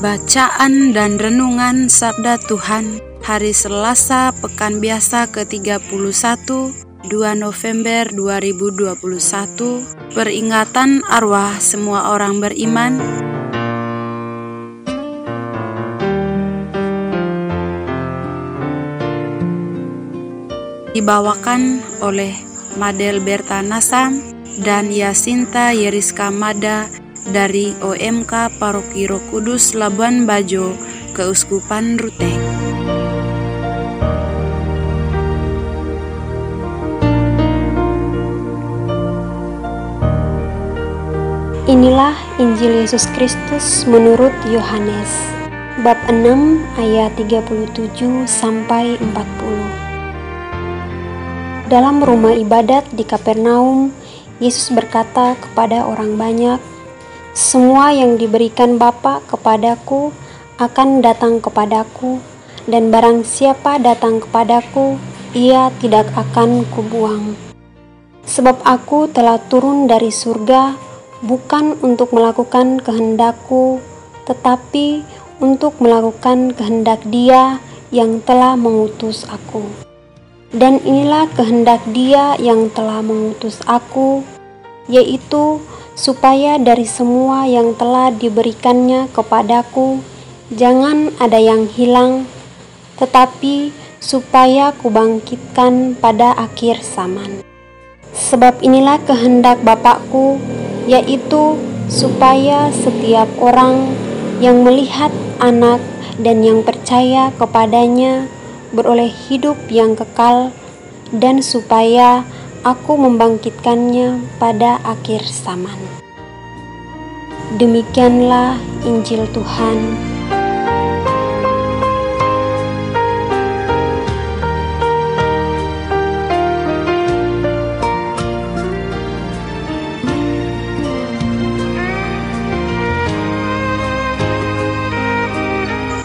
Bacaan dan Renungan Sabda Tuhan Hari Selasa Pekan Biasa ke-31 2 November 2021 Peringatan arwah semua orang beriman. Dibawakan oleh Madel Berta Nasam dan Yasinta Yeriska Mada dari OMK Paroki Roh Kudus Labuan Bajo, Keuskupan Ruteng. Inilah Injil Yesus Kristus menurut Yohanes bab 6 ayat 37 sampai 40. Dalam rumah ibadat di Kapernaum, Yesus berkata kepada orang banyak, semua yang diberikan Bapa kepadaku akan datang kepadaku, dan barang siapa datang kepadaku, ia tidak akan kubuang. Sebab aku telah turun dari surga bukan untuk melakukan kehendakku, tetapi untuk melakukan kehendak Dia yang telah mengutus aku. Dan inilah kehendak Dia yang telah mengutus aku, yaitu supaya dari semua yang telah diberikannya kepadaku, jangan ada yang hilang, tetapi supaya kubangkitkan pada akhir zaman. Sebab inilah kehendak Bapakku, yaitu supaya setiap orang yang melihat anak dan yang percaya kepadanya beroleh hidup yang kekal, dan supaya aku membangkitkannya pada akhir zaman. Demikianlah Injil Tuhan.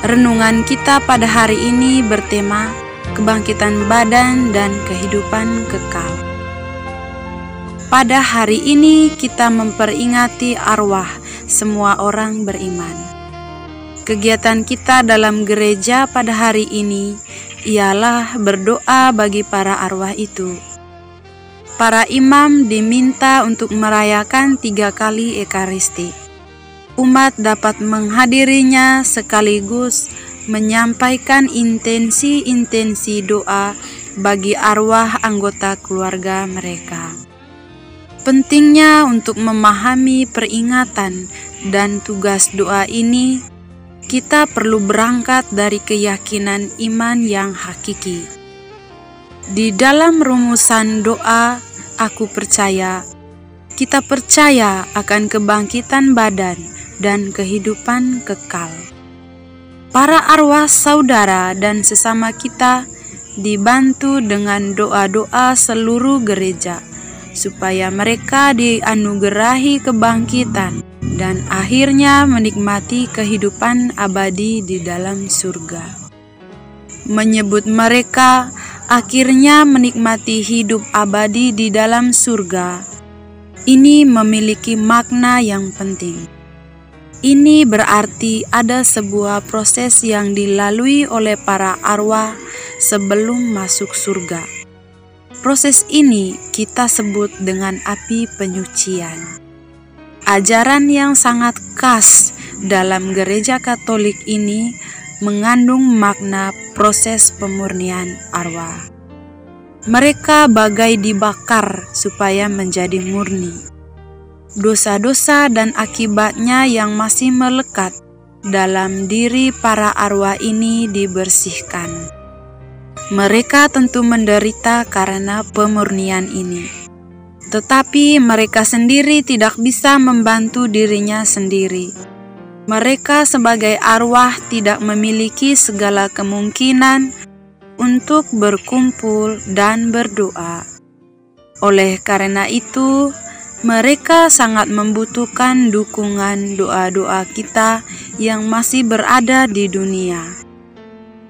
Renungan kita pada hari ini bertema kebangkitan badan dan kehidupan kekal. Pada hari ini kita memperingati arwah semua orang beriman. Kegiatan kita dalam gereja pada hari ini ialah berdoa bagi para arwah itu. Para imam diminta untuk merayakan tiga kali ekaristi umat dapat menghadirinya sekaligus menyampaikan intensi-intensi doa bagi arwah anggota keluarga mereka. Pentingnya untuk memahami peringatan dan tugas doa ini, kita perlu berangkat dari keyakinan iman yang hakiki. Di dalam rumusan doa, aku percaya, kita percaya akan kebangkitan badan dan kehidupan kekal. Para arwah saudara dan sesama kita dibantu dengan doa-doa seluruh gereja, supaya mereka dianugerahi kebangkitan dan akhirnya menikmati kehidupan abadi di dalam surga. Menyebut mereka akhirnya menikmati hidup abadi di dalam surga, ini memiliki makna yang penting ini berarti ada sebuah proses yang dilalui oleh para arwah sebelum masuk surga. Proses ini kita sebut dengan api penyucian. Ajaran yang sangat khas dalam gereja Katolik ini mengandung makna proses pemurnian arwah. Mereka bagai dibakar supaya menjadi murni dosa-dosa dan akibatnya yang masih melekat dalam diri para arwah ini dibersihkan. Mereka tentu menderita karena pemurnian ini. tetapi mereka sendiri tidak bisa membantu dirinya sendiri. Mereka, sebagai arwah, tidak memiliki segala kemungkinan untuk berkumpul dan berdoa. Oleh karena itu, mereka sangat membutuhkan dukungan doa-doa kita yang masih berada di dunia.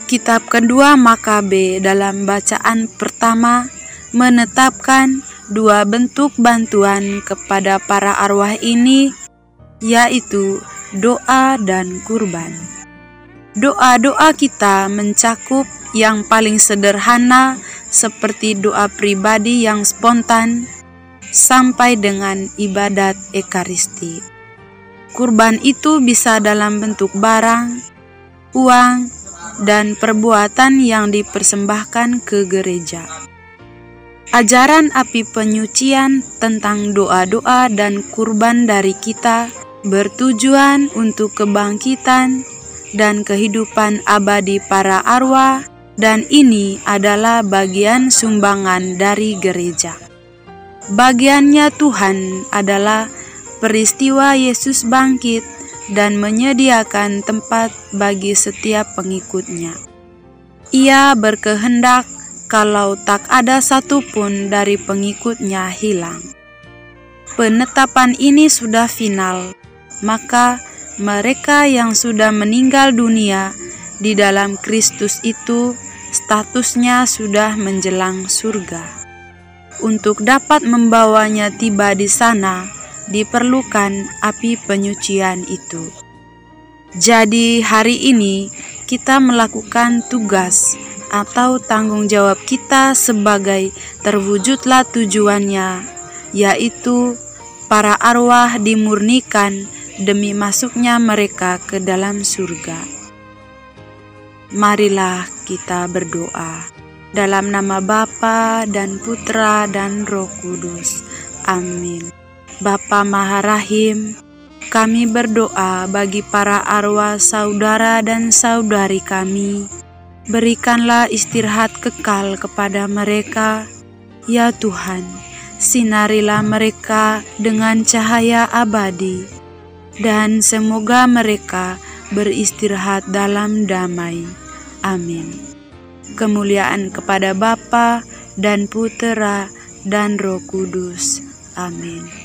Kitab kedua Makabe dalam bacaan pertama menetapkan dua bentuk bantuan kepada para arwah ini, yaitu doa dan kurban. Doa-doa kita mencakup yang paling sederhana, seperti doa pribadi yang spontan, sampai dengan ibadat Ekaristi. Kurban itu bisa dalam bentuk barang, uang, dan perbuatan yang dipersembahkan ke gereja. Ajaran api penyucian tentang doa-doa dan kurban dari kita bertujuan untuk kebangkitan dan kehidupan abadi para arwah, dan ini adalah bagian sumbangan dari gereja. Bagiannya Tuhan adalah peristiwa Yesus bangkit dan menyediakan tempat bagi setiap pengikutnya. Ia berkehendak kalau tak ada satupun dari pengikutnya hilang. Penetapan ini sudah final, maka mereka yang sudah meninggal dunia di dalam Kristus itu statusnya sudah menjelang surga. Untuk dapat membawanya tiba di sana, diperlukan api penyucian itu. Jadi, hari ini kita melakukan tugas atau tanggung jawab kita sebagai terwujudlah tujuannya, yaitu para arwah dimurnikan demi masuknya mereka ke dalam surga. Marilah kita berdoa dalam nama Bapa dan Putra dan Roh Kudus. Amin. Bapa Maharahim, kami berdoa bagi para arwah saudara dan saudari kami Berikanlah istirahat kekal kepada mereka, ya Tuhan. Sinarilah mereka dengan cahaya abadi, dan semoga mereka beristirahat dalam damai. Amin. Kemuliaan kepada Bapa dan Putera dan Roh Kudus. Amin.